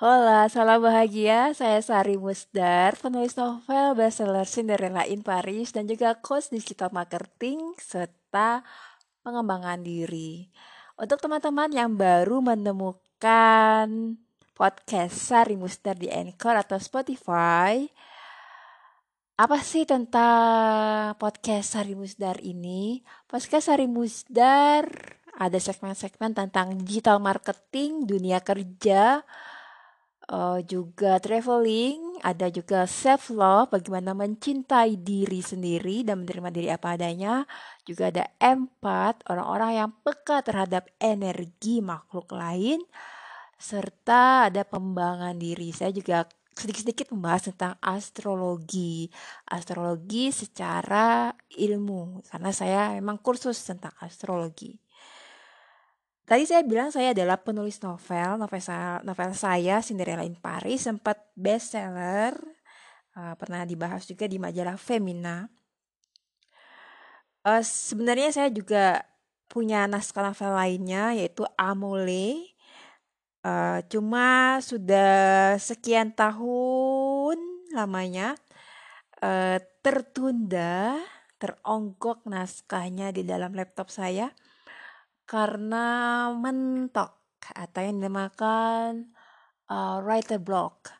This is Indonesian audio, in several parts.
Hola, salam bahagia. Saya Sari Musdar, penulis novel bestseller Cinderella in Paris dan juga coach digital marketing serta pengembangan diri. Untuk teman-teman yang baru menemukan podcast Sari Musdar di Anchor atau Spotify, apa sih tentang podcast Sari Musdar ini? Podcast Sari Musdar ada segmen-segmen tentang digital marketing, dunia kerja, uh, juga traveling, ada juga self love, bagaimana mencintai diri sendiri dan menerima diri apa adanya. Juga ada empat, orang-orang yang peka terhadap energi makhluk lain serta ada pembangunan diri. Saya juga sedikit-sedikit membahas tentang astrologi. Astrologi secara ilmu karena saya memang kursus tentang astrologi. Tadi saya bilang saya adalah penulis novel, novel saya, novel saya Cinderella in Paris sempat bestseller, uh, pernah dibahas juga di majalah Femina. Uh, sebenarnya saya juga punya naskah novel lainnya yaitu Amole. Uh, cuma sudah sekian tahun lamanya uh, tertunda, teronggok naskahnya di dalam laptop saya karena mentok atau yang dinamakan uh, writer block.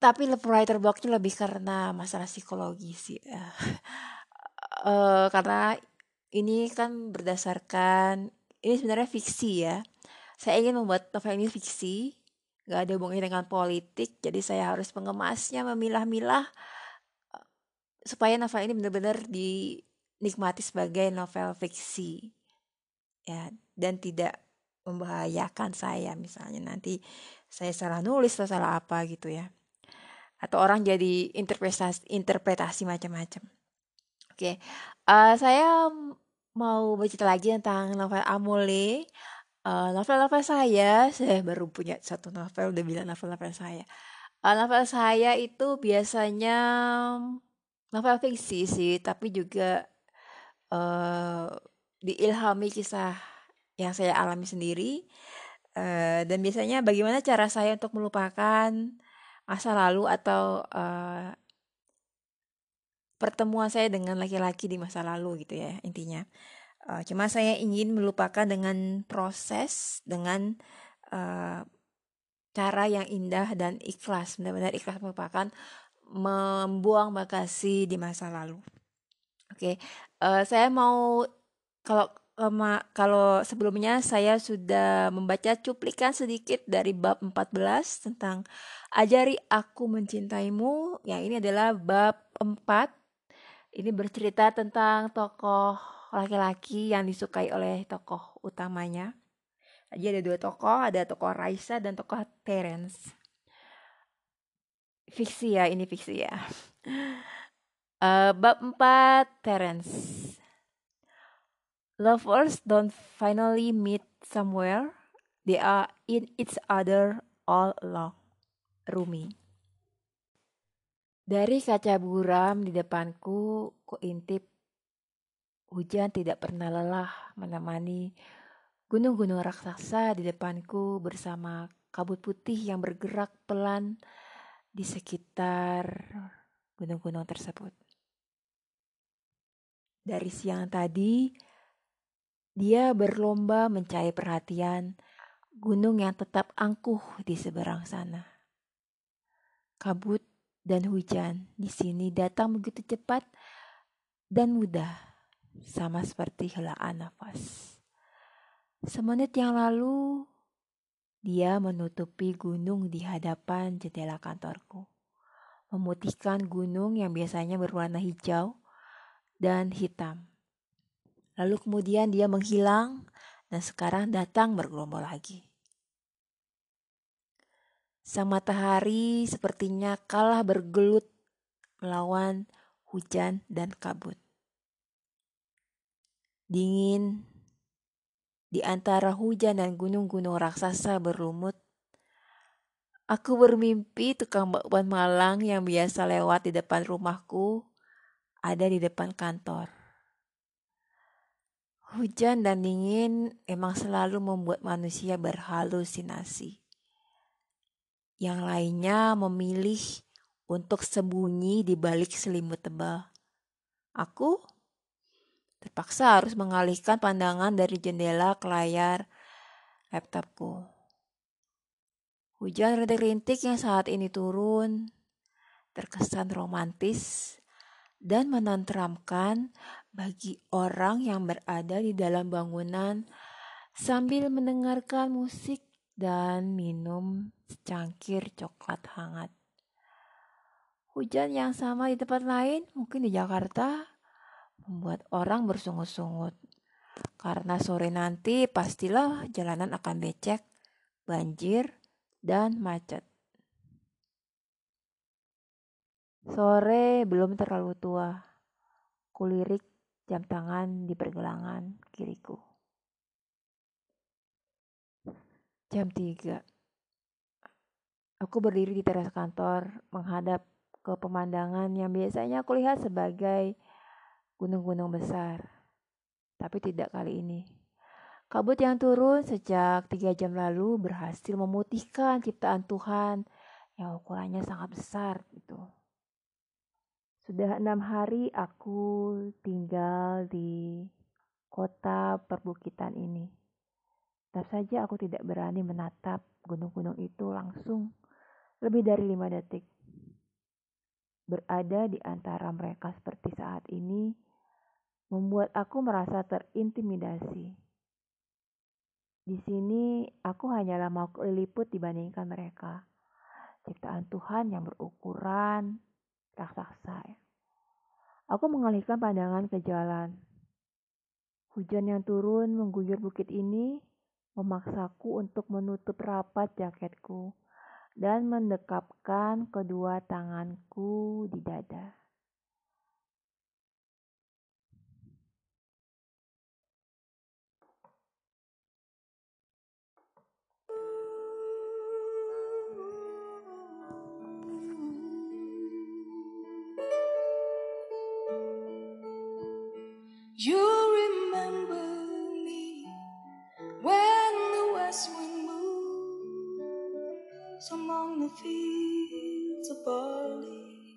Tapi writer blocknya lebih karena masalah psikologi sih. uh, karena ini kan berdasarkan ini sebenarnya fiksi ya. Saya ingin membuat novel ini fiksi, nggak ada hubungannya dengan politik, jadi saya harus mengemasnya, memilah-milah supaya novel ini benar-benar dinikmati sebagai novel fiksi ya dan tidak membahayakan saya. Misalnya nanti saya salah nulis atau salah apa gitu ya. Atau orang jadi interpretasi interpretasi macam-macam. Oke uh, saya mau bercerita lagi tentang novel Amole. Uh, novel-novel saya saya baru punya satu novel udah bilang novel-novel saya. Uh, novel saya itu biasanya novel fiksi sih tapi juga uh, diilhami kisah yang saya alami sendiri uh, dan biasanya bagaimana cara saya untuk melupakan masa lalu atau uh, pertemuan saya dengan laki-laki di masa lalu gitu ya intinya uh, cuma saya ingin melupakan dengan proses dengan uh, cara yang indah dan ikhlas benar-benar ikhlas melupakan membuang bagasi di masa lalu oke okay. uh, saya mau kalau kalau sebelumnya saya sudah membaca cuplikan sedikit dari bab 14 tentang ajari aku mencintaimu. Yang ini adalah bab 4. Ini bercerita tentang tokoh laki-laki yang disukai oleh tokoh utamanya. Jadi ada dua tokoh, ada tokoh Raisa dan tokoh Terence. Fiksi ya, ini fiksi ya. Uh, bab 4 Terence. Lovers don't finally meet somewhere. They are in each other all along. Rumi. Dari kaca buram di depanku, ku intip hujan tidak pernah lelah menemani gunung-gunung raksasa di depanku bersama kabut putih yang bergerak pelan di sekitar gunung-gunung tersebut. Dari siang tadi, dia berlomba mencari perhatian gunung yang tetap angkuh di seberang sana. Kabut dan hujan di sini datang begitu cepat dan mudah, sama seperti helaan nafas. Semenit yang lalu, dia menutupi gunung di hadapan jendela kantorku, memutihkan gunung yang biasanya berwarna hijau dan hitam Lalu kemudian dia menghilang dan sekarang datang bergelombol lagi. Sang matahari sepertinya kalah bergelut melawan hujan dan kabut. Dingin di antara hujan dan gunung-gunung raksasa berlumut. Aku bermimpi tukang bakwan Malang yang biasa lewat di depan rumahku ada di depan kantor. Hujan dan dingin emang selalu membuat manusia berhalusinasi. Yang lainnya memilih untuk sembunyi di balik selimut tebal. Aku terpaksa harus mengalihkan pandangan dari jendela ke layar laptopku. Hujan rintik-rintik yang saat ini turun terkesan romantis dan menenteramkan bagi orang yang berada di dalam bangunan sambil mendengarkan musik dan minum secangkir coklat hangat. Hujan yang sama di tempat lain, mungkin di Jakarta, membuat orang bersungut-sungut. Karena sore nanti pastilah jalanan akan becek, banjir, dan macet. Sore belum terlalu tua. Kulirik jam tangan di pergelangan kiriku. Jam 3. Aku berdiri di teras kantor menghadap ke pemandangan yang biasanya aku lihat sebagai gunung-gunung besar. Tapi tidak kali ini. Kabut yang turun sejak tiga jam lalu berhasil memutihkan ciptaan Tuhan yang ukurannya sangat besar gitu. Sudah enam hari aku tinggal di kota perbukitan ini. Tetap saja aku tidak berani menatap gunung-gunung itu langsung lebih dari lima detik. Berada di antara mereka seperti saat ini membuat aku merasa terintimidasi. Di sini aku hanyalah mau liput dibandingkan mereka. Ciptaan Tuhan yang berukuran raksasa. Aku mengalihkan pandangan ke jalan. Hujan yang turun mengguyur bukit ini memaksaku untuk menutup rapat jaketku dan mendekapkan kedua tanganku di dada. You remember me when the west wind moves among the fields of barley.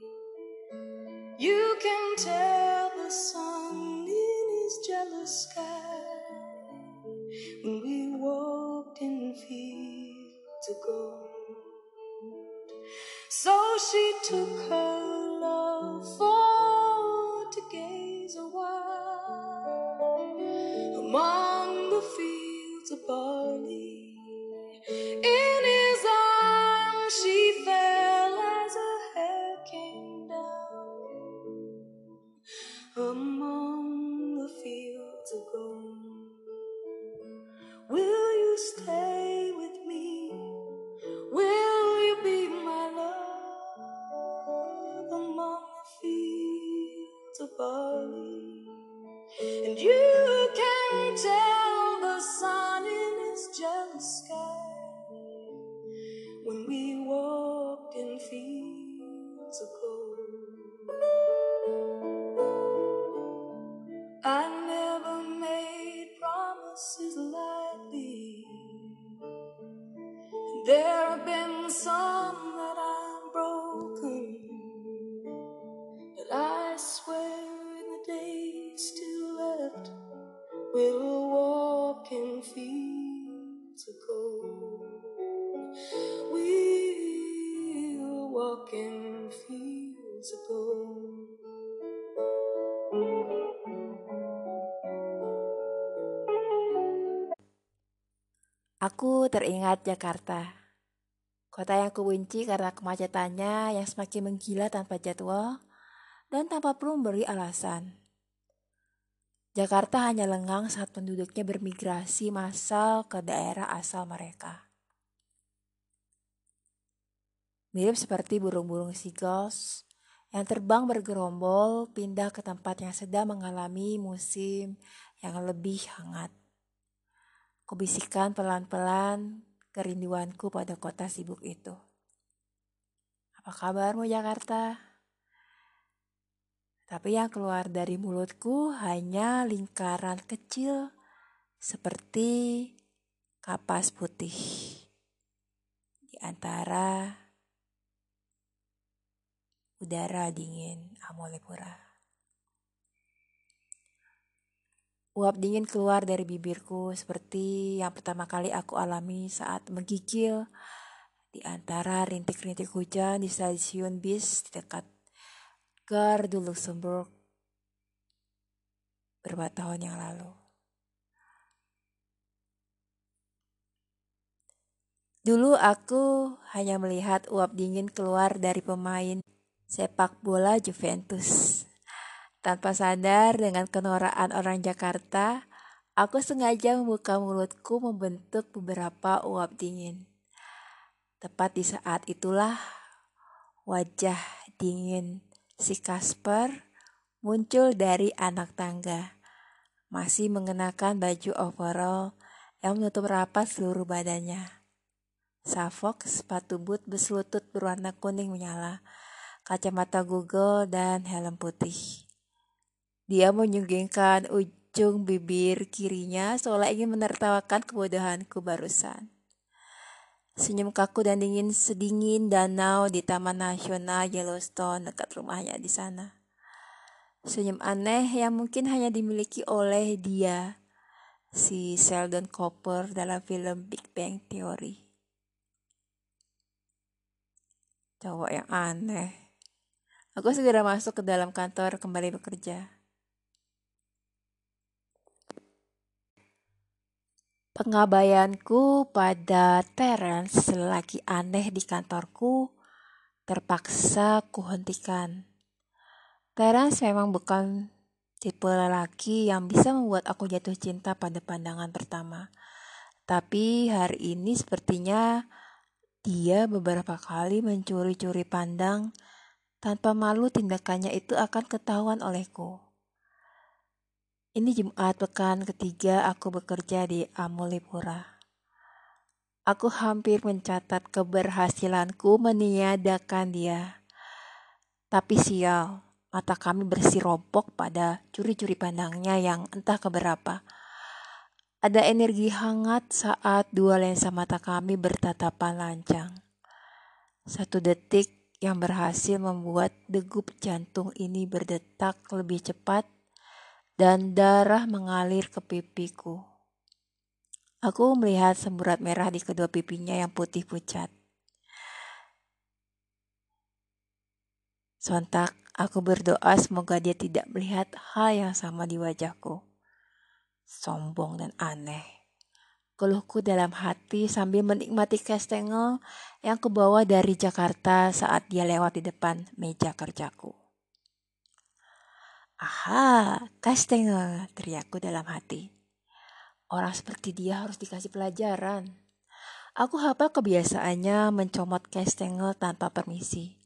You can tell the sun in his jealous sky when we walked in fields of gold. So she took her love for Aku teringat Jakarta. Kota yang kubenci karena kemacetannya yang semakin menggila tanpa jadwal dan tanpa perlu memberi alasan. Jakarta hanya lengang saat penduduknya bermigrasi massal ke daerah asal mereka. Mirip seperti burung-burung seagulls yang terbang bergerombol pindah ke tempat yang sedang mengalami musim yang lebih hangat. Kubisikkan pelan-pelan kerinduanku pada kota sibuk itu. Apa kabarmu Jakarta? Tapi yang keluar dari mulutku hanya lingkaran kecil seperti kapas putih. Di antara udara dingin Amolepura. Uap dingin keluar dari bibirku seperti yang pertama kali aku alami saat menggigil di antara rintik-rintik hujan di stasiun bis dekat Gare du Luxembourg beberapa tahun yang lalu. Dulu aku hanya melihat uap dingin keluar dari pemain sepak bola Juventus. Tanpa sadar dengan kenoraan orang Jakarta, aku sengaja membuka mulutku membentuk beberapa uap dingin. Tepat di saat itulah wajah dingin si Kasper muncul dari anak tangga. Masih mengenakan baju overall yang menutup rapat seluruh badannya. Savok, sepatu boot berselutut berwarna kuning menyala, kacamata Google, dan helm putih. Dia menyunggingkan ujung bibir kirinya seolah ingin menertawakan kebodohanku barusan. Senyum kaku dan dingin sedingin danau di Taman Nasional Yellowstone dekat rumahnya di sana. Senyum aneh yang mungkin hanya dimiliki oleh dia, si Sheldon Cooper dalam film Big Bang Theory. Cowok yang aneh. Aku segera masuk ke dalam kantor kembali bekerja. Pengabaianku pada Terence lagi aneh di kantorku terpaksa kuhentikan. Terence memang bukan tipe lelaki yang bisa membuat aku jatuh cinta pada pandangan pertama. Tapi hari ini sepertinya dia beberapa kali mencuri-curi pandang, tanpa malu tindakannya itu akan ketahuan olehku. Ini Jumat pekan ketiga aku bekerja di Amulipura. Aku hampir mencatat keberhasilanku meniadakan dia. Tapi sial, mata kami bersih ropok pada curi-curi pandangnya yang entah keberapa. Ada energi hangat saat dua lensa mata kami bertatapan lancang. Satu detik yang berhasil membuat degup jantung ini berdetak lebih cepat dan darah mengalir ke pipiku. Aku melihat semburat merah di kedua pipinya yang putih pucat. Sontak aku berdoa semoga dia tidak melihat hal yang sama di wajahku sombong dan aneh. Keluhku dalam hati sambil menikmati kastengel yang kubawa dari Jakarta saat dia lewat di depan meja kerjaku. Aha, kastengel, teriakku dalam hati. Orang seperti dia harus dikasih pelajaran. Aku hafal kebiasaannya mencomot kastengel tanpa permisi.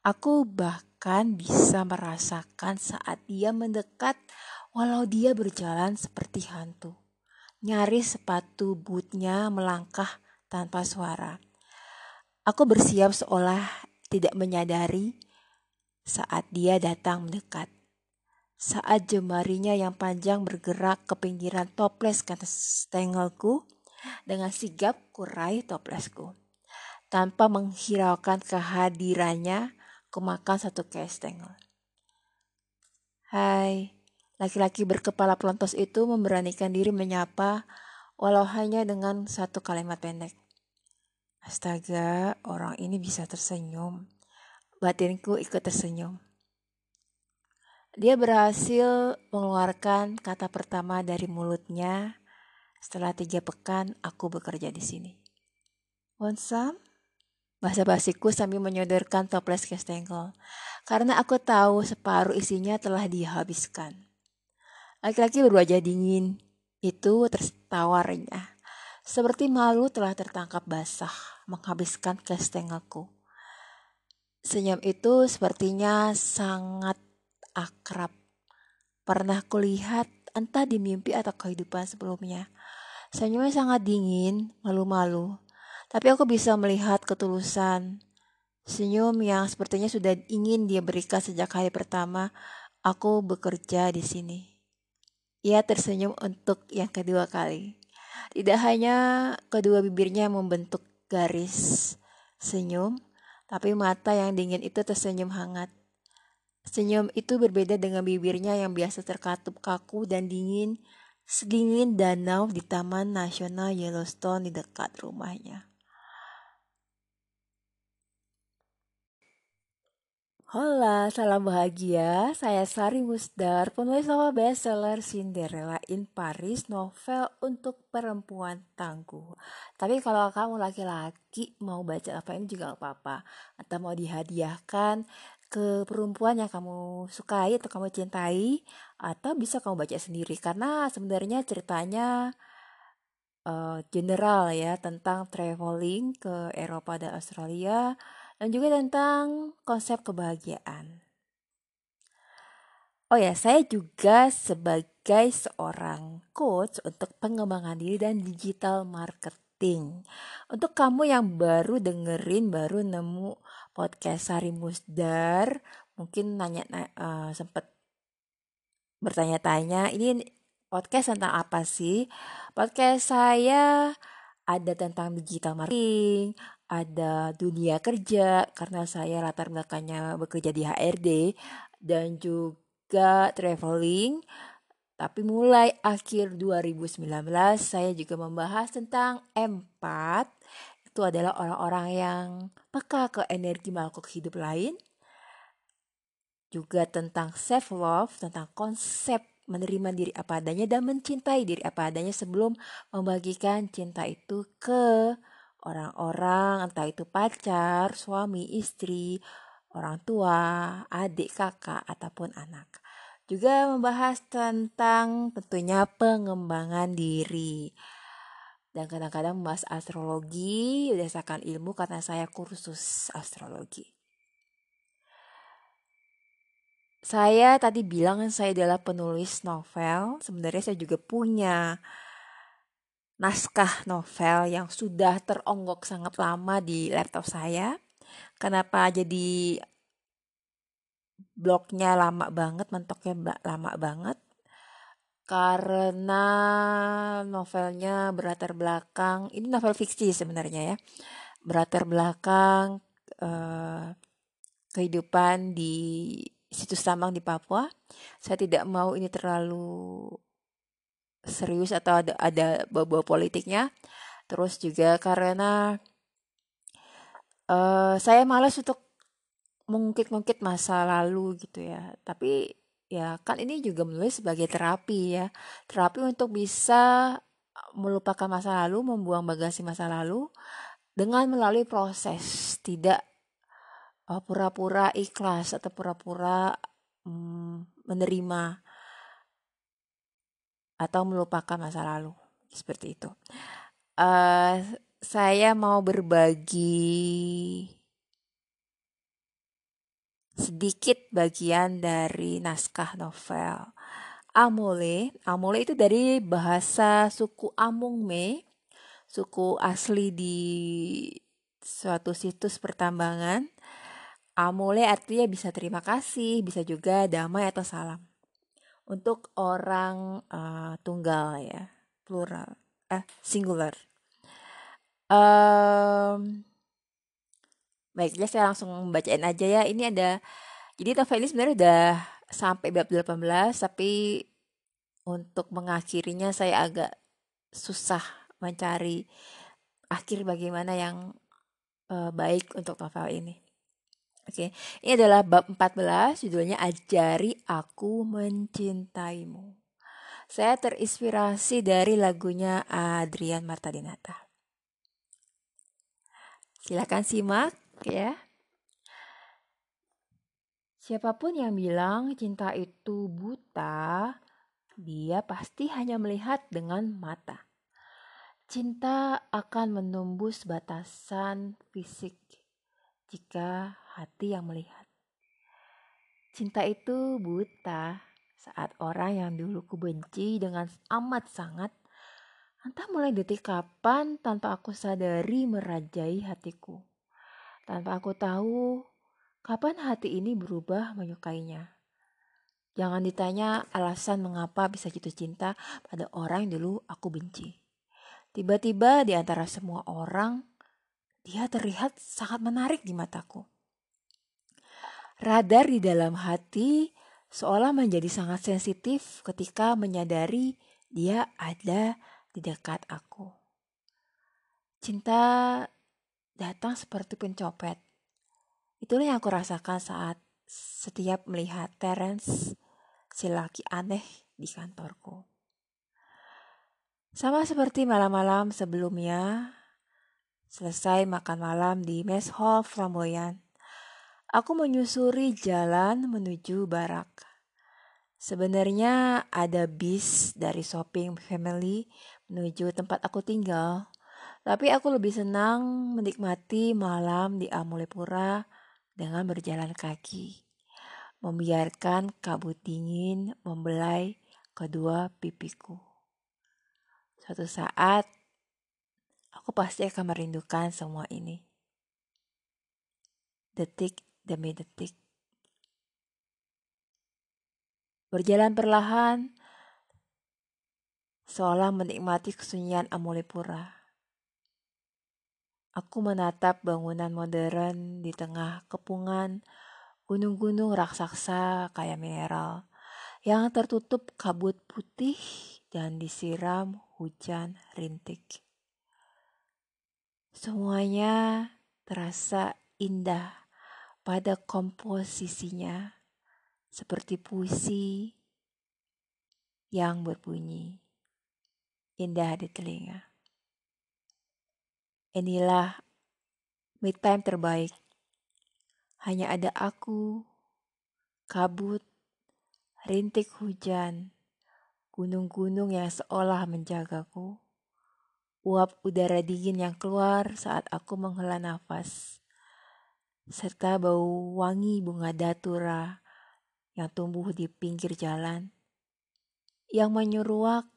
Aku bahkan bisa merasakan saat dia mendekat walau dia berjalan seperti hantu. Nyaris sepatu bootnya melangkah tanpa suara. Aku bersiap seolah tidak menyadari saat dia datang mendekat. Saat jemarinya yang panjang bergerak ke pinggiran toples kata stengelku, dengan sigap kurai toplesku. Tanpa menghiraukan kehadirannya, kumakan satu kestengel. Hai, Laki-laki berkepala pelontos itu memberanikan diri menyapa walau hanya dengan satu kalimat pendek. Astaga, orang ini bisa tersenyum. Batinku ikut tersenyum. Dia berhasil mengeluarkan kata pertama dari mulutnya setelah tiga pekan aku bekerja di sini. Want some? Bahasa basiku sambil menyodorkan toples kestengel. Karena aku tahu separuh isinya telah dihabiskan. Laki-laki berwajah dingin itu tertawa renyah. Seperti malu telah tertangkap basah, menghabiskan kestengaku. Senyum itu sepertinya sangat akrab. Pernah kulihat entah di mimpi atau kehidupan sebelumnya. Senyumnya sangat dingin, malu-malu. Tapi aku bisa melihat ketulusan. Senyum yang sepertinya sudah ingin dia berikan sejak hari pertama aku bekerja di sini. Ia tersenyum untuk yang kedua kali. Tidak hanya kedua bibirnya membentuk garis, senyum, tapi mata yang dingin itu tersenyum hangat. Senyum itu berbeda dengan bibirnya yang biasa terkatup kaku dan dingin, sedingin danau di Taman Nasional Yellowstone di dekat rumahnya. Hola, salam bahagia. Saya Sari Musdar, penulis novel bestseller Cinderella in Paris, novel untuk perempuan tangguh. Tapi kalau kamu laki-laki mau baca apa ini juga gak apa-apa. Atau mau dihadiahkan ke perempuan yang kamu sukai atau kamu cintai. Atau bisa kamu baca sendiri. Karena sebenarnya ceritanya uh, general ya tentang traveling ke Eropa dan Australia dan juga tentang konsep kebahagiaan. Oh ya, saya juga sebagai seorang coach untuk pengembangan diri dan digital marketing. Untuk kamu yang baru dengerin, baru nemu podcast Sari Musdar, mungkin nanya uh, sempet bertanya-tanya, ini podcast tentang apa sih? Podcast saya ada tentang digital marketing, ada dunia kerja karena saya latar belakangnya bekerja di HRD dan juga traveling. Tapi mulai akhir 2019 saya juga membahas tentang empat. Itu adalah orang-orang yang peka ke energi makhluk hidup lain. Juga tentang self love, tentang konsep menerima diri apa adanya dan mencintai diri apa adanya sebelum membagikan cinta itu ke orang-orang entah itu pacar, suami, istri, orang tua, adik, kakak, ataupun anak. Juga membahas tentang tentunya pengembangan diri. Dan kadang-kadang membahas astrologi berdasarkan ilmu karena saya kursus astrologi. Saya tadi bilang saya adalah penulis novel. Sebenarnya saya juga punya naskah novel yang sudah teronggok sangat lama di laptop saya. Kenapa jadi blognya lama banget, mentoknya lama banget? Karena novelnya berlatar belakang, ini novel fiksi sebenarnya ya, berlatar belakang eh, kehidupan di situs tambang di Papua. Saya tidak mau ini terlalu serius atau ada ada bau-bau politiknya. Terus juga karena uh, saya malas untuk mengungkit-ungkit masa lalu gitu ya. Tapi ya kan ini juga menulis sebagai terapi ya. Terapi untuk bisa melupakan masa lalu, membuang bagasi masa lalu dengan melalui proses, tidak oh, pura-pura ikhlas atau pura-pura mm, menerima atau melupakan masa lalu seperti itu. Uh, saya mau berbagi sedikit bagian dari naskah novel Amole. Amole itu dari bahasa suku Amungme, suku asli di suatu situs pertambangan. Amole artinya bisa terima kasih, bisa juga damai atau salam untuk orang uh, tunggal ya plural eh singular um, baiknya saya langsung bacain aja ya ini ada jadi novel ini sebenarnya udah sampai bab 18 tapi untuk mengakhirinya saya agak susah mencari akhir bagaimana yang uh, baik untuk novel ini Oke, ini adalah bab 14, judulnya Ajari Aku Mencintaimu. Saya terinspirasi dari lagunya Adrian Marta Dinata. Silakan simak ya. Siapa pun yang bilang cinta itu buta, dia pasti hanya melihat dengan mata. Cinta akan menembus batasan fisik jika hati yang melihat. Cinta itu buta saat orang yang dulu ku benci dengan amat sangat entah mulai detik kapan tanpa aku sadari merajai hatiku. Tanpa aku tahu kapan hati ini berubah menyukainya. Jangan ditanya alasan mengapa bisa jatuh cinta pada orang yang dulu aku benci. Tiba-tiba di antara semua orang, dia terlihat sangat menarik di mataku. Radar di dalam hati seolah menjadi sangat sensitif ketika menyadari dia ada di dekat aku. Cinta datang seperti pencopet. Itulah yang aku rasakan saat setiap melihat Terence, si laki aneh di kantorku. Sama seperti malam-malam sebelumnya, selesai makan malam di mess hall flamboyan, aku menyusuri jalan menuju barak. Sebenarnya ada bis dari shopping family menuju tempat aku tinggal, tapi aku lebih senang menikmati malam di Amulepura dengan berjalan kaki, membiarkan kabut dingin membelai kedua pipiku. Suatu saat, aku pasti akan merindukan semua ini. Detik demi detik. Berjalan perlahan, seolah menikmati kesunyian Amulepura. Aku menatap bangunan modern di tengah kepungan gunung-gunung raksasa kaya mineral yang tertutup kabut putih dan disiram hujan rintik. Semuanya terasa indah pada komposisinya seperti puisi yang berbunyi indah di telinga. Inilah me time terbaik. Hanya ada aku, kabut, rintik hujan, gunung-gunung yang seolah menjagaku, uap udara dingin yang keluar saat aku menghela nafas, serta bau wangi bunga datura yang tumbuh di pinggir jalan, yang menyeruak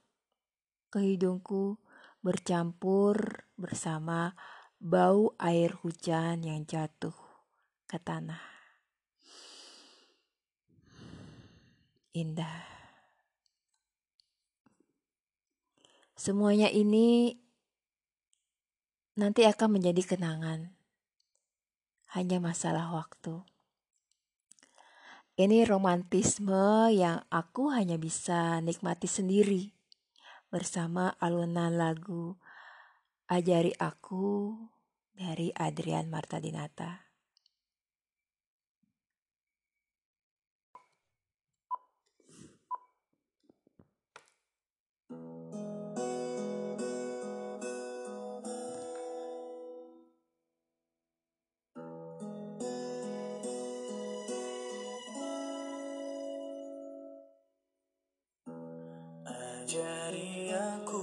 ke hidungku bercampur bersama bau air hujan yang jatuh ke tanah. Indah. Semuanya ini nanti akan menjadi kenangan. Hanya masalah waktu. Ini romantisme yang aku hanya bisa nikmati sendiri bersama alunan lagu Ajari Aku dari Adrian Marta Dinata. Ajari aku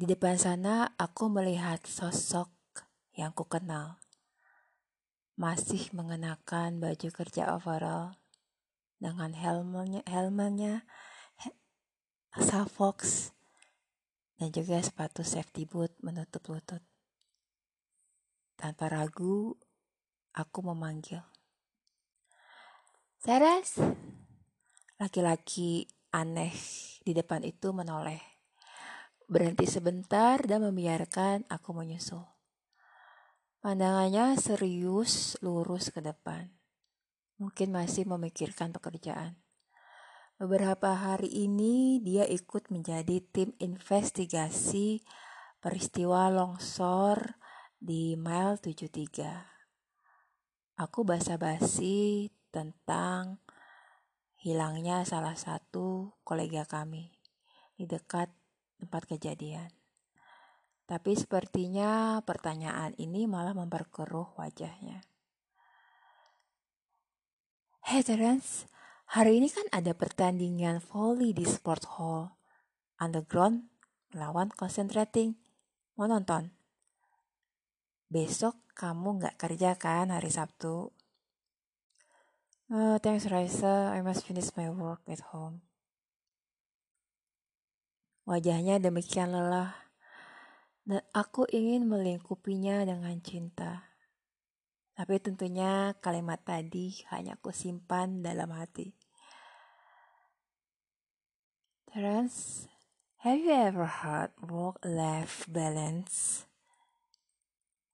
Di depan sana aku melihat sosok yang kukenal. Masih mengenakan baju kerja overall dengan helmnya, helmnya Fox dan juga sepatu safety boot menutup lutut. Tanpa ragu, aku memanggil. Saras, laki-laki aneh di depan itu menoleh. Berhenti sebentar dan membiarkan aku menyusul. Pandangannya serius lurus ke depan. Mungkin masih memikirkan pekerjaan. Beberapa hari ini dia ikut menjadi tim investigasi peristiwa longsor di mile 73. Aku basa-basi tentang hilangnya salah satu kolega kami di dekat tempat kejadian. Tapi sepertinya pertanyaan ini malah memperkeruh wajahnya. Hey Terence, hari ini kan ada pertandingan volley di sport hall. Underground melawan concentrating. Mau nonton? Besok kamu nggak kerja kan hari Sabtu? Oh, thanks Raisa, I must finish my work at home. Wajahnya demikian lelah, dan aku ingin melingkupinya dengan cinta. Tapi tentunya kalimat tadi hanya aku simpan dalam hati. Terence, have you ever heard work-life balance?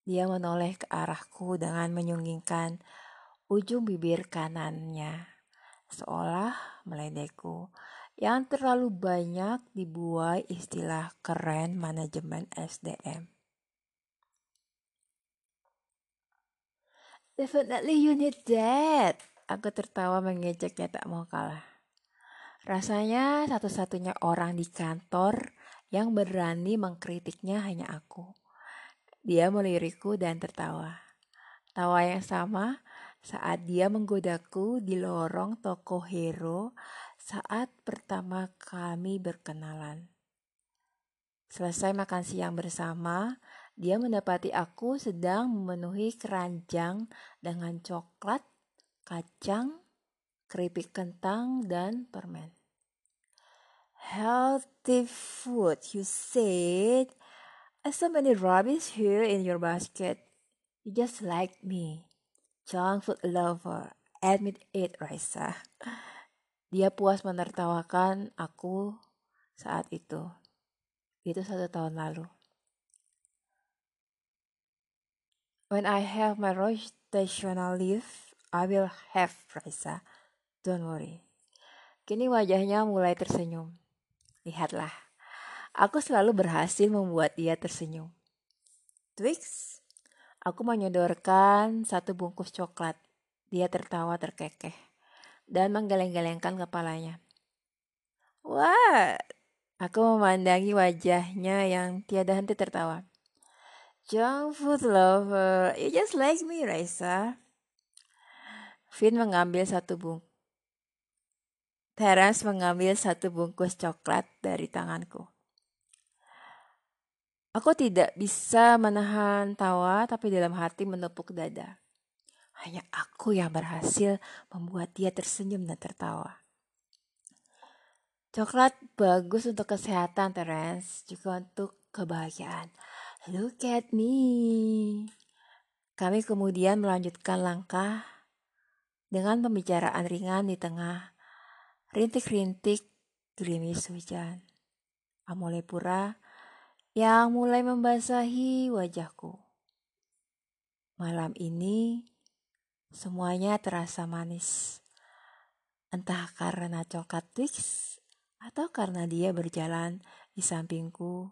Dia menoleh ke arahku dengan menyunggingkan ujung bibir kanannya, seolah meledekku, yang terlalu banyak dibuai istilah keren manajemen SDM. Definitely you need that. Aku tertawa mengejeknya tak mau kalah. Rasanya satu-satunya orang di kantor yang berani mengkritiknya hanya aku. Dia melirikku dan tertawa. Tawa yang sama saat dia menggodaku di lorong toko hero saat pertama kami berkenalan. Selesai makan siang bersama, dia mendapati aku sedang memenuhi keranjang dengan coklat, kacang, keripik kentang, dan permen. Healthy food, you said. So many rubbish here in your basket. You just like me junk food lover. Admit it, Raisa. Dia puas menertawakan aku saat itu. Itu satu tahun lalu. When I have my rotational leave, I will have Raisa. Don't worry. Kini wajahnya mulai tersenyum. Lihatlah, aku selalu berhasil membuat dia tersenyum. Twix, Aku menyodorkan satu bungkus coklat. Dia tertawa terkekeh dan menggeleng-gelengkan kepalanya. Wah, aku memandangi wajahnya yang tiada henti tertawa. Junk food lover, you just like me, Raisa. Finn mengambil satu bungkus. Terence mengambil satu bungkus coklat dari tanganku. Aku tidak bisa menahan tawa, tapi dalam hati menepuk dada. Hanya aku yang berhasil membuat dia tersenyum dan tertawa. Coklat bagus untuk kesehatan, Terence, juga untuk kebahagiaan. Look at me. Kami kemudian melanjutkan langkah dengan pembicaraan ringan di tengah rintik-rintik gerimis hujan. Amolepura yang mulai membasahi wajahku. Malam ini semuanya terasa manis. Entah karena coklat Twix atau karena dia berjalan di sampingku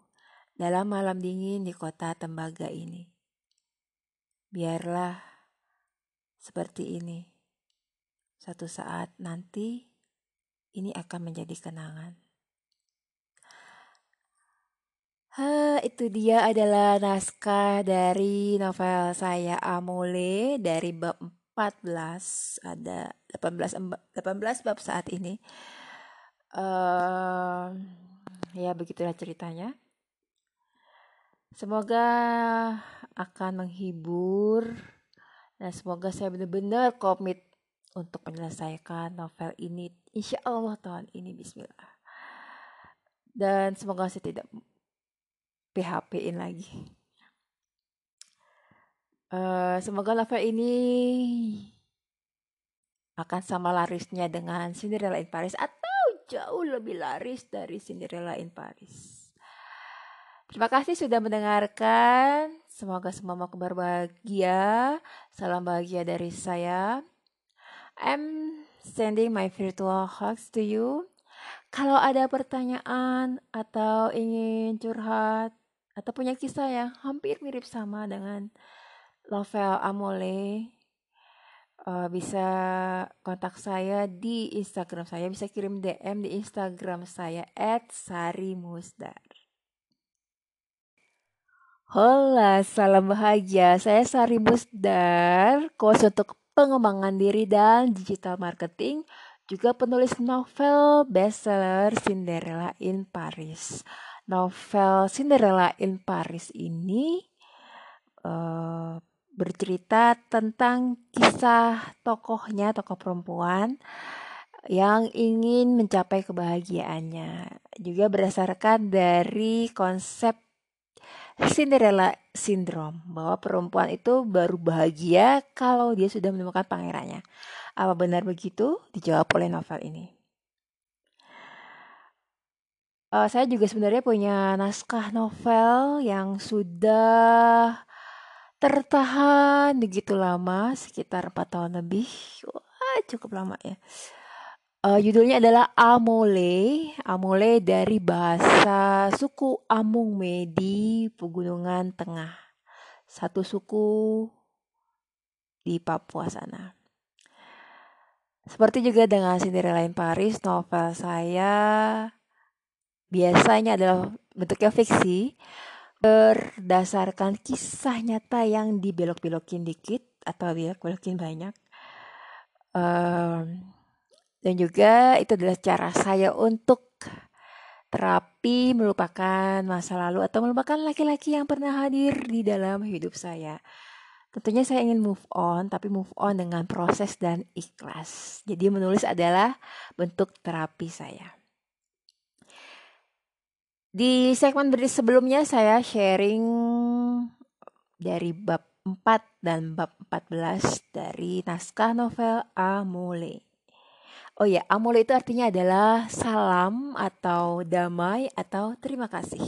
dalam malam dingin di kota tembaga ini. Biarlah seperti ini. Satu saat nanti ini akan menjadi kenangan. Ha, itu dia adalah naskah dari novel saya Amole dari bab 14 ada 18 18 bab saat ini. Uh, ya begitulah ceritanya. Semoga akan menghibur dan semoga saya benar-benar komit untuk menyelesaikan novel ini. Insya Allah tahun ini Bismillah. Dan semoga saya tidak PHP-in lagi. Uh, semoga novel ini akan sama larisnya dengan Cinderella in Paris atau jauh lebih laris dari Cinderella in Paris. Terima kasih sudah mendengarkan. Semoga semua mau kabar. Salam bahagia dari saya. I'm sending my virtual hugs to you. Kalau ada pertanyaan atau ingin curhat atau punya kisah yang hampir mirip sama dengan novel Amole uh, bisa kontak saya di Instagram saya bisa kirim DM di Instagram saya @sarimusdar. Hola, salam bahagia. Saya Sari Musdar, coach untuk pengembangan diri dan digital marketing, juga penulis novel bestseller Cinderella in Paris novel Cinderella in Paris ini uh, bercerita tentang kisah tokohnya, tokoh perempuan yang ingin mencapai kebahagiaannya. Juga berdasarkan dari konsep Cinderella Syndrome bahwa perempuan itu baru bahagia kalau dia sudah menemukan pangerannya. Apa benar begitu? Dijawab oleh novel ini. Uh, saya juga sebenarnya punya naskah novel yang sudah tertahan begitu lama, sekitar 4 tahun lebih. Wah, cukup lama ya. Uh, judulnya adalah Amole. Amole dari bahasa suku Amung Medi, Pegunungan Tengah. Satu suku di Papua sana. Seperti juga dengan Cinderella in Paris, novel saya biasanya adalah bentuknya fiksi berdasarkan kisah nyata yang dibelok-belokin dikit atau belok-belokin banyak. Um, dan juga itu adalah cara saya untuk terapi melupakan masa lalu atau melupakan laki-laki yang pernah hadir di dalam hidup saya. Tentunya saya ingin move on, tapi move on dengan proses dan ikhlas. Jadi menulis adalah bentuk terapi saya. Di segmen beri sebelumnya saya sharing dari bab 4 dan bab 14 dari naskah novel Amole. Oh ya, Amole itu artinya adalah salam atau damai atau terima kasih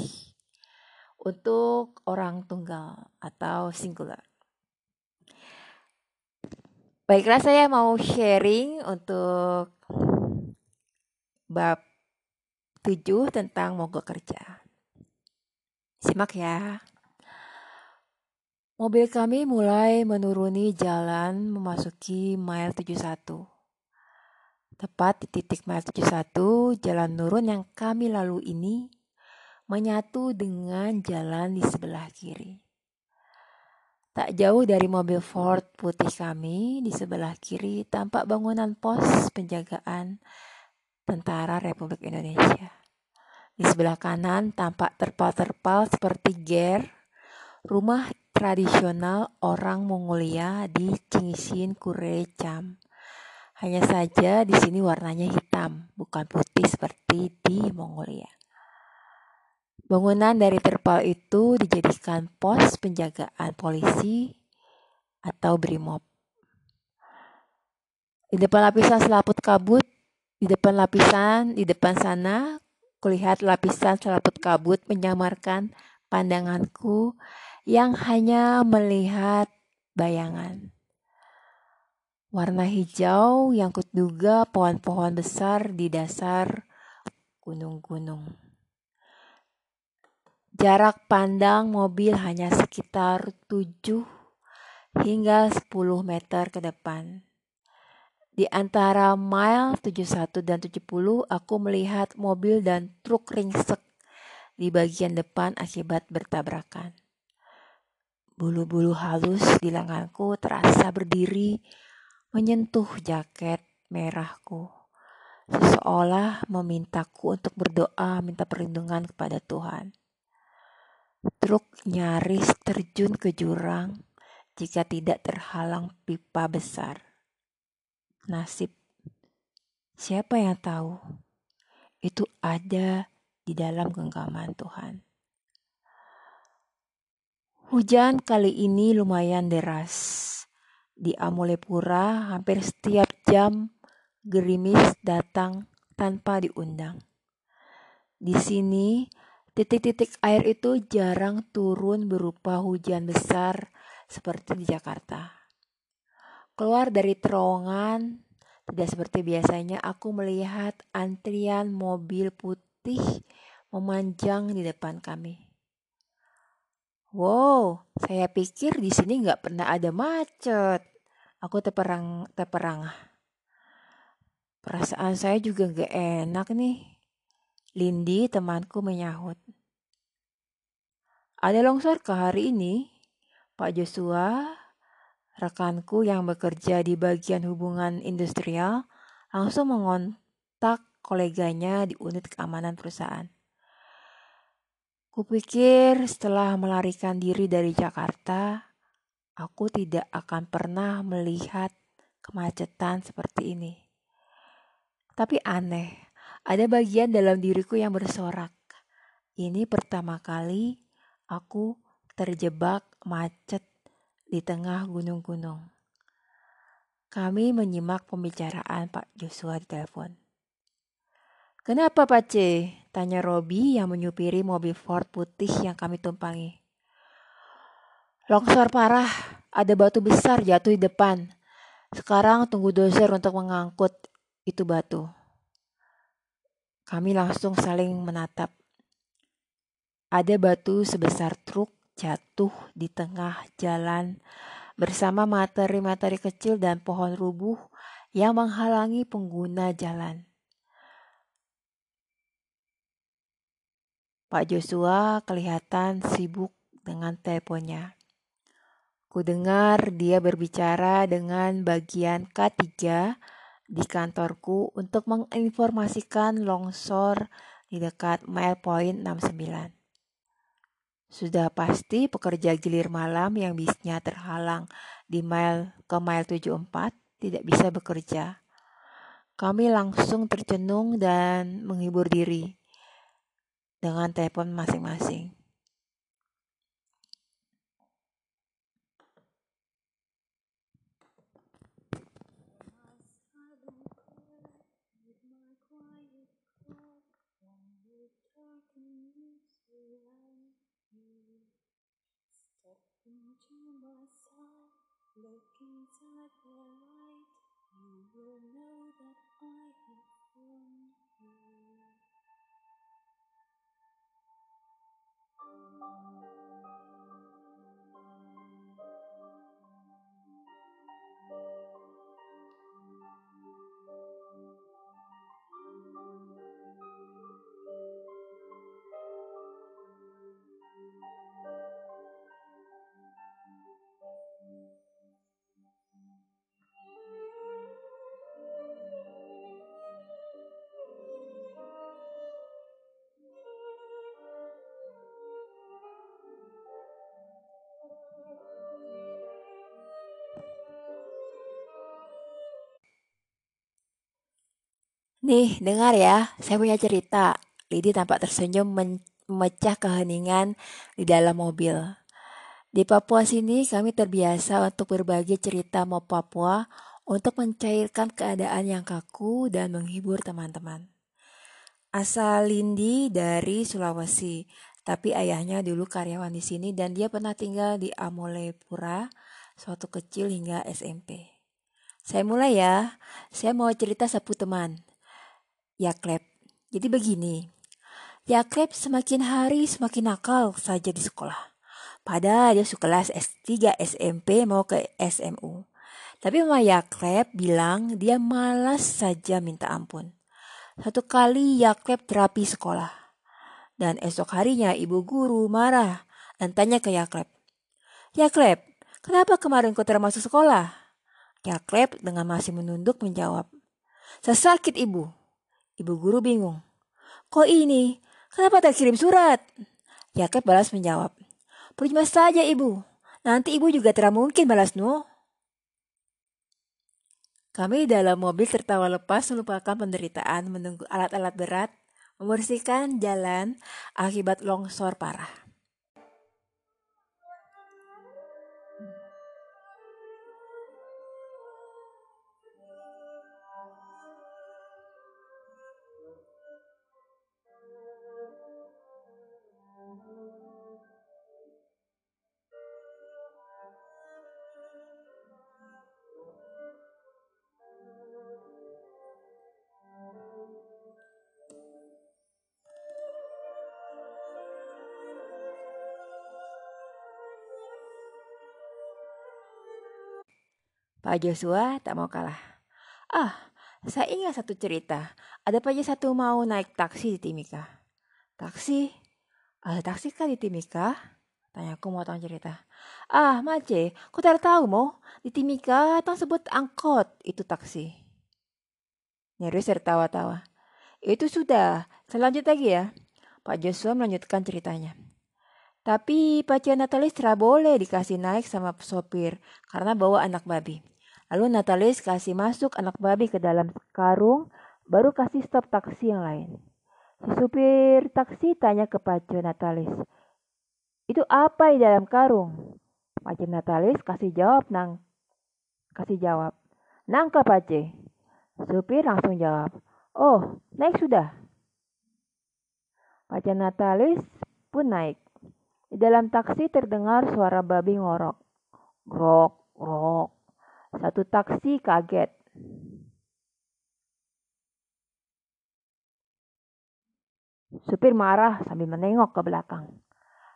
untuk orang tunggal atau singular. Baiklah saya mau sharing untuk bab 7 tentang mogok kerja. Simak ya. Mobil kami mulai menuruni jalan memasuki mile 71. Tepat di titik mile 71, jalan nurun yang kami lalu ini menyatu dengan jalan di sebelah kiri. Tak jauh dari mobil Ford putih kami, di sebelah kiri tampak bangunan pos penjagaan Tentara Republik Indonesia. Di sebelah kanan tampak terpal-terpal seperti ger, rumah tradisional orang Mongolia di Cingsin Kurecam. Hanya saja di sini warnanya hitam, bukan putih seperti di Mongolia. Bangunan dari terpal itu dijadikan pos penjagaan polisi atau brimob. Di depan lapisan selaput kabut di depan lapisan, di depan sana, kulihat lapisan selaput kabut menyamarkan pandanganku yang hanya melihat bayangan. Warna hijau yang kuduga pohon-pohon besar di dasar gunung-gunung. Jarak pandang mobil hanya sekitar 7 hingga 10 meter ke depan Di antara mile 71 dan 70, aku melihat mobil dan truk ringsek di bagian depan akibat bertabrakan. Bulu-bulu halus di lenganku terasa berdiri menyentuh jaket merahku. Seseolah memintaku untuk berdoa minta perlindungan kepada Tuhan. Truk nyaris terjun ke jurang jika tidak terhalang pipa besar. Nasib siapa yang tahu? Itu ada di dalam genggaman Tuhan. Hujan kali ini lumayan deras. Di Amulepura hampir setiap jam gerimis datang tanpa diundang. Di sini titik-titik air itu jarang turun berupa hujan besar seperti di Jakarta. Keluar dari terowongan, tidak seperti biasanya aku melihat antrian mobil putih memanjang di depan kami. Wow, saya pikir di sini nggak pernah ada macet. Aku terperang, terperangah. Perasaan saya juga nggak enak nih. Lindi temanku menyahut. Ada longsor ke hari ini? Pak Joshua, rekanku yang bekerja di bagian hubungan industrial, langsung mengontak koleganya di unit keamanan perusahaan. Kupikir setelah melarikan diri dari Jakarta, aku tidak akan pernah melihat kemacetan seperti ini. Tapi aneh, ada bagian dalam diriku yang bersorak. Ini pertama kali aku terjebak macet di tengah gunung-gunung. Kami menyimak pembicaraan Pak Joshua di telepon. Kenapa Pak C? Tanya Robi yang menyupiri mobil Ford putih yang kami tumpangi. Longsor parah, ada batu besar jatuh di depan. Sekarang tunggu dozer untuk mengangkut itu batu. Kami langsung saling menatap. Ada batu sebesar truk jatuh di tengah jalan bersama materi-materi kecil dan pohon rubuh yang menghalangi pengguna jalan. Pak Joshua kelihatan sibuk dengan teleponnya. Ku dengar dia berbicara dengan bagian K3 di kantorku untuk menginformasikan longsor di dekat mile point 69. Sudah pasti pekerja gilir malam yang bisnya terhalang di mile ke mile 74 tidak bisa bekerja. Kami langsung tercenung dan menghibur diri dengan telepon masing-masing. Will know that I have found you. Nih, dengar ya, saya punya cerita. Lidi tampak tersenyum memecah keheningan di dalam mobil. Di Papua sini kami terbiasa untuk berbagi cerita mau Papua untuk mencairkan keadaan yang kaku dan menghibur teman-teman. Asal Lindi dari Sulawesi, tapi ayahnya dulu karyawan di sini dan dia pernah tinggal di Amolepura, suatu kecil hingga SMP. Saya mulai ya, saya mau cerita sapu teman. Yaklep. Jadi begini, Yaklep semakin hari semakin nakal saja di sekolah. Padahal dia sekelas S3 SMP mau ke SMU. Tapi Mama Yaklep bilang dia malas saja minta ampun. Satu kali Yaklep terapi sekolah. Dan esok harinya ibu guru marah dan tanya ke Yaklep. Yaklep, kenapa kemarin kau termasuk sekolah? Yaklep dengan masih menunduk menjawab. Saya sakit ibu. Ibu guru bingung. Kok ini? Kenapa tak kirim surat? Yaklep balas menjawab. Percuma saja ibu. Nanti ibu juga tidak mungkin balas no. Kami dalam mobil tertawa lepas melupakan penderitaan menunggu alat-alat berat membersihkan jalan akibat longsor parah. Pak Joshua tak mau kalah. Ah, saya ingat satu cerita. Ada pajak satu mau naik taksi di Timika. Taksi? Ada taksi kah di Timika? Tanya aku mau tahu cerita. Ah, Mace, kau tak tahu mau? Di Timika, tang sebut angkot itu taksi. Nyaris tertawa-tawa. Itu sudah, selanjut lagi ya. Pak Joshua melanjutkan ceritanya. Tapi Pak Natalis tidak boleh dikasih naik sama sopir karena bawa anak babi. Lalu Natalis kasih masuk anak babi ke dalam karung, baru kasih stop taksi yang lain. Si supir taksi tanya ke Pace Natalis, itu apa di dalam karung? Pace Natalis kasih jawab nang, kasih jawab, nangka Pace. Supir langsung jawab, oh naik sudah. Pace Natalis pun naik. Di dalam taksi terdengar suara babi ngorok. Grok, grok. Satu taksi kaget. Supir marah sambil menengok ke belakang.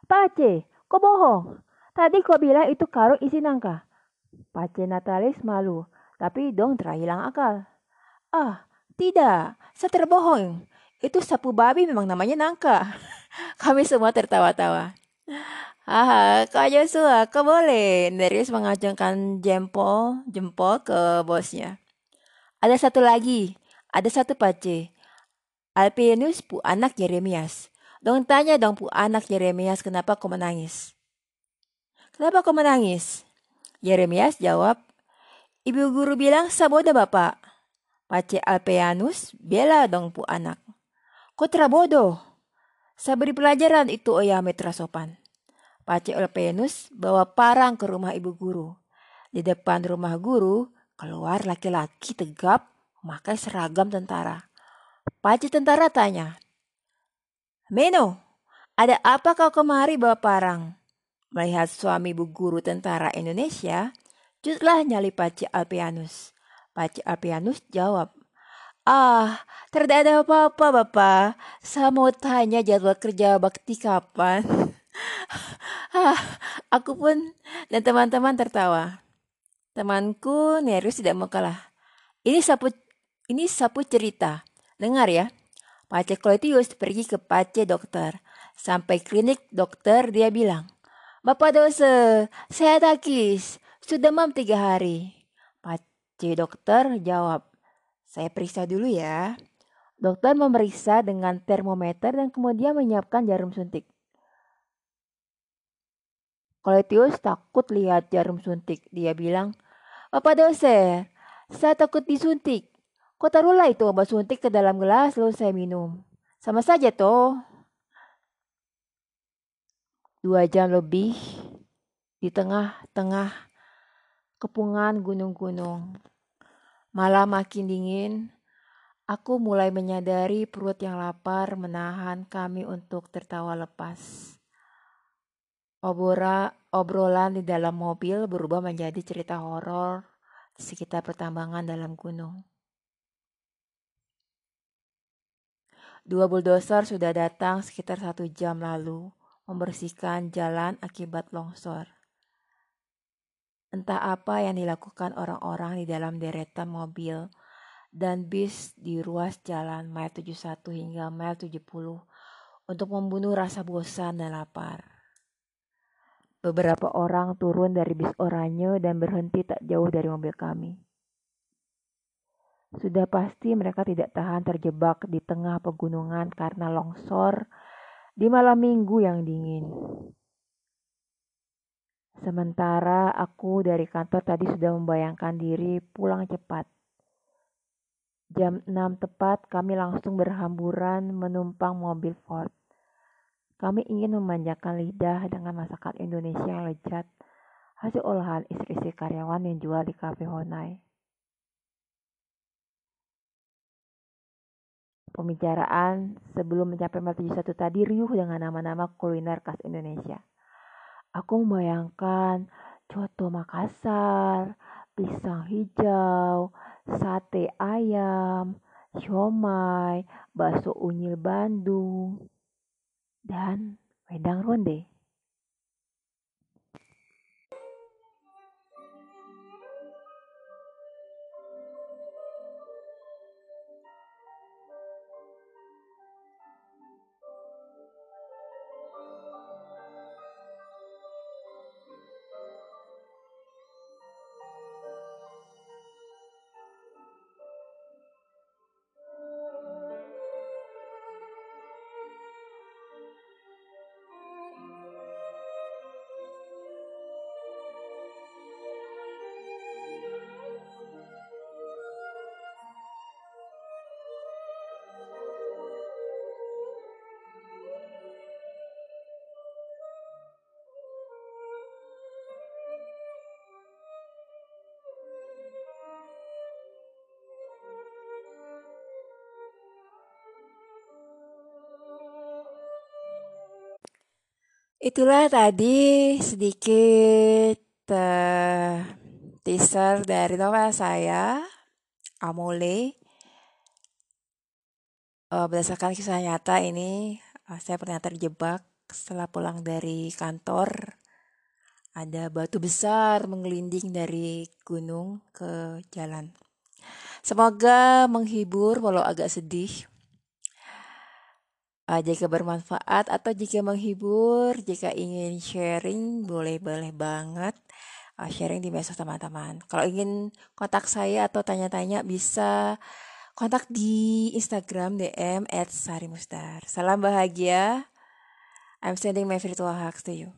Pace, kau bohong. Tadi kau bilang itu karung isi nangka. Pace Natalis malu, tapi dong terhilang akal. Ah, tidak, saya terbohong. Itu sapu babi memang namanya nangka. Kami semua tertawa-tawa. Haha, Kak Joshua, kau boleh. Darius mengacungkan jempol, jempol ke bosnya. Ada satu lagi, ada satu pace. Alpinus pu anak Yeremias. Dong tanya dong pu anak Yeremias kenapa kau menangis. Kenapa kau menangis? Yeremias jawab, Ibu guru bilang saboda bapak. Pace Alpeanus bela dong pu anak. Kau terabodoh. Saya beri pelajaran itu Oya Metra Sopan. Pace Olpenus bawa parang ke rumah ibu guru. Di depan rumah guru keluar laki-laki tegap memakai seragam tentara. Pace tentara tanya, Meno, ada apa kau kemari bawa parang? Melihat suami ibu guru tentara Indonesia, jutlah nyali Pace Alpianus. Pace Alpianus jawab, Ah, tidak ada apa-apa Bapak. Saya mau tanya jadwal kerja bakti kapan. Hah, aku pun dan teman-teman tertawa. Temanku Nerus tidak mau kalah. Ini sapu ini sapu cerita. Dengar ya. Pace Cloetius pergi ke Pace dokter. Sampai klinik dokter dia bilang, Bapak dosa, saya takis. Sudah mam tiga hari. Pace dokter jawab, saya periksa dulu ya. Dokter memeriksa dengan termometer dan kemudian menyiapkan jarum suntik. Koletius takut lihat jarum suntik. Dia bilang, Bapak dosen, saya takut disuntik. Kau taruhlah itu obat suntik ke dalam gelas lalu saya minum. Sama saja toh. Dua jam lebih di tengah-tengah kepungan gunung-gunung. Malam makin dingin, aku mulai menyadari perut yang lapar menahan kami untuk tertawa lepas. Obora, obrolan di dalam mobil berubah menjadi cerita horor sekitar pertambangan dalam gunung. Dua bulldozer sudah datang sekitar satu jam lalu membersihkan jalan akibat longsor. Entah apa yang dilakukan orang-orang di dalam deretan mobil dan bis di ruas jalan mile 71 hingga mile 70 untuk membunuh rasa bosan dan lapar. Beberapa orang turun dari bis oranye dan berhenti tak jauh dari mobil kami. Sudah pasti mereka tidak tahan terjebak di tengah pegunungan karena longsor di malam minggu yang dingin. Sementara aku dari kantor tadi sudah membayangkan diri pulang cepat. Jam 6 tepat kami langsung berhamburan menumpang mobil Ford. Kami ingin memanjakan lidah dengan masakan Indonesia yang lezat, hasil olahan istri-istri karyawan yang jual di Cafe Honai. Pembicaraan sebelum mencapai 71 tadi riuh dengan nama-nama kuliner khas Indonesia. Aku membayangkan coto Makassar, pisang hijau, sate ayam, siomay, bakso unyil Bandung, dan wedang ronde. Itulah tadi sedikit uh, teaser dari novel saya, Amole. Uh, berdasarkan kisah nyata ini, uh, saya pernah terjebak setelah pulang dari kantor. Ada batu besar menggelinding dari gunung ke jalan. Semoga menghibur walau agak sedih. Uh, jika bermanfaat atau jika menghibur, jika ingin sharing, boleh-boleh banget uh, sharing di medsos teman-teman. Kalau ingin kontak saya atau tanya-tanya bisa kontak di Instagram DM Sarimusdar. Salam bahagia. I'm sending my virtual hugs to you.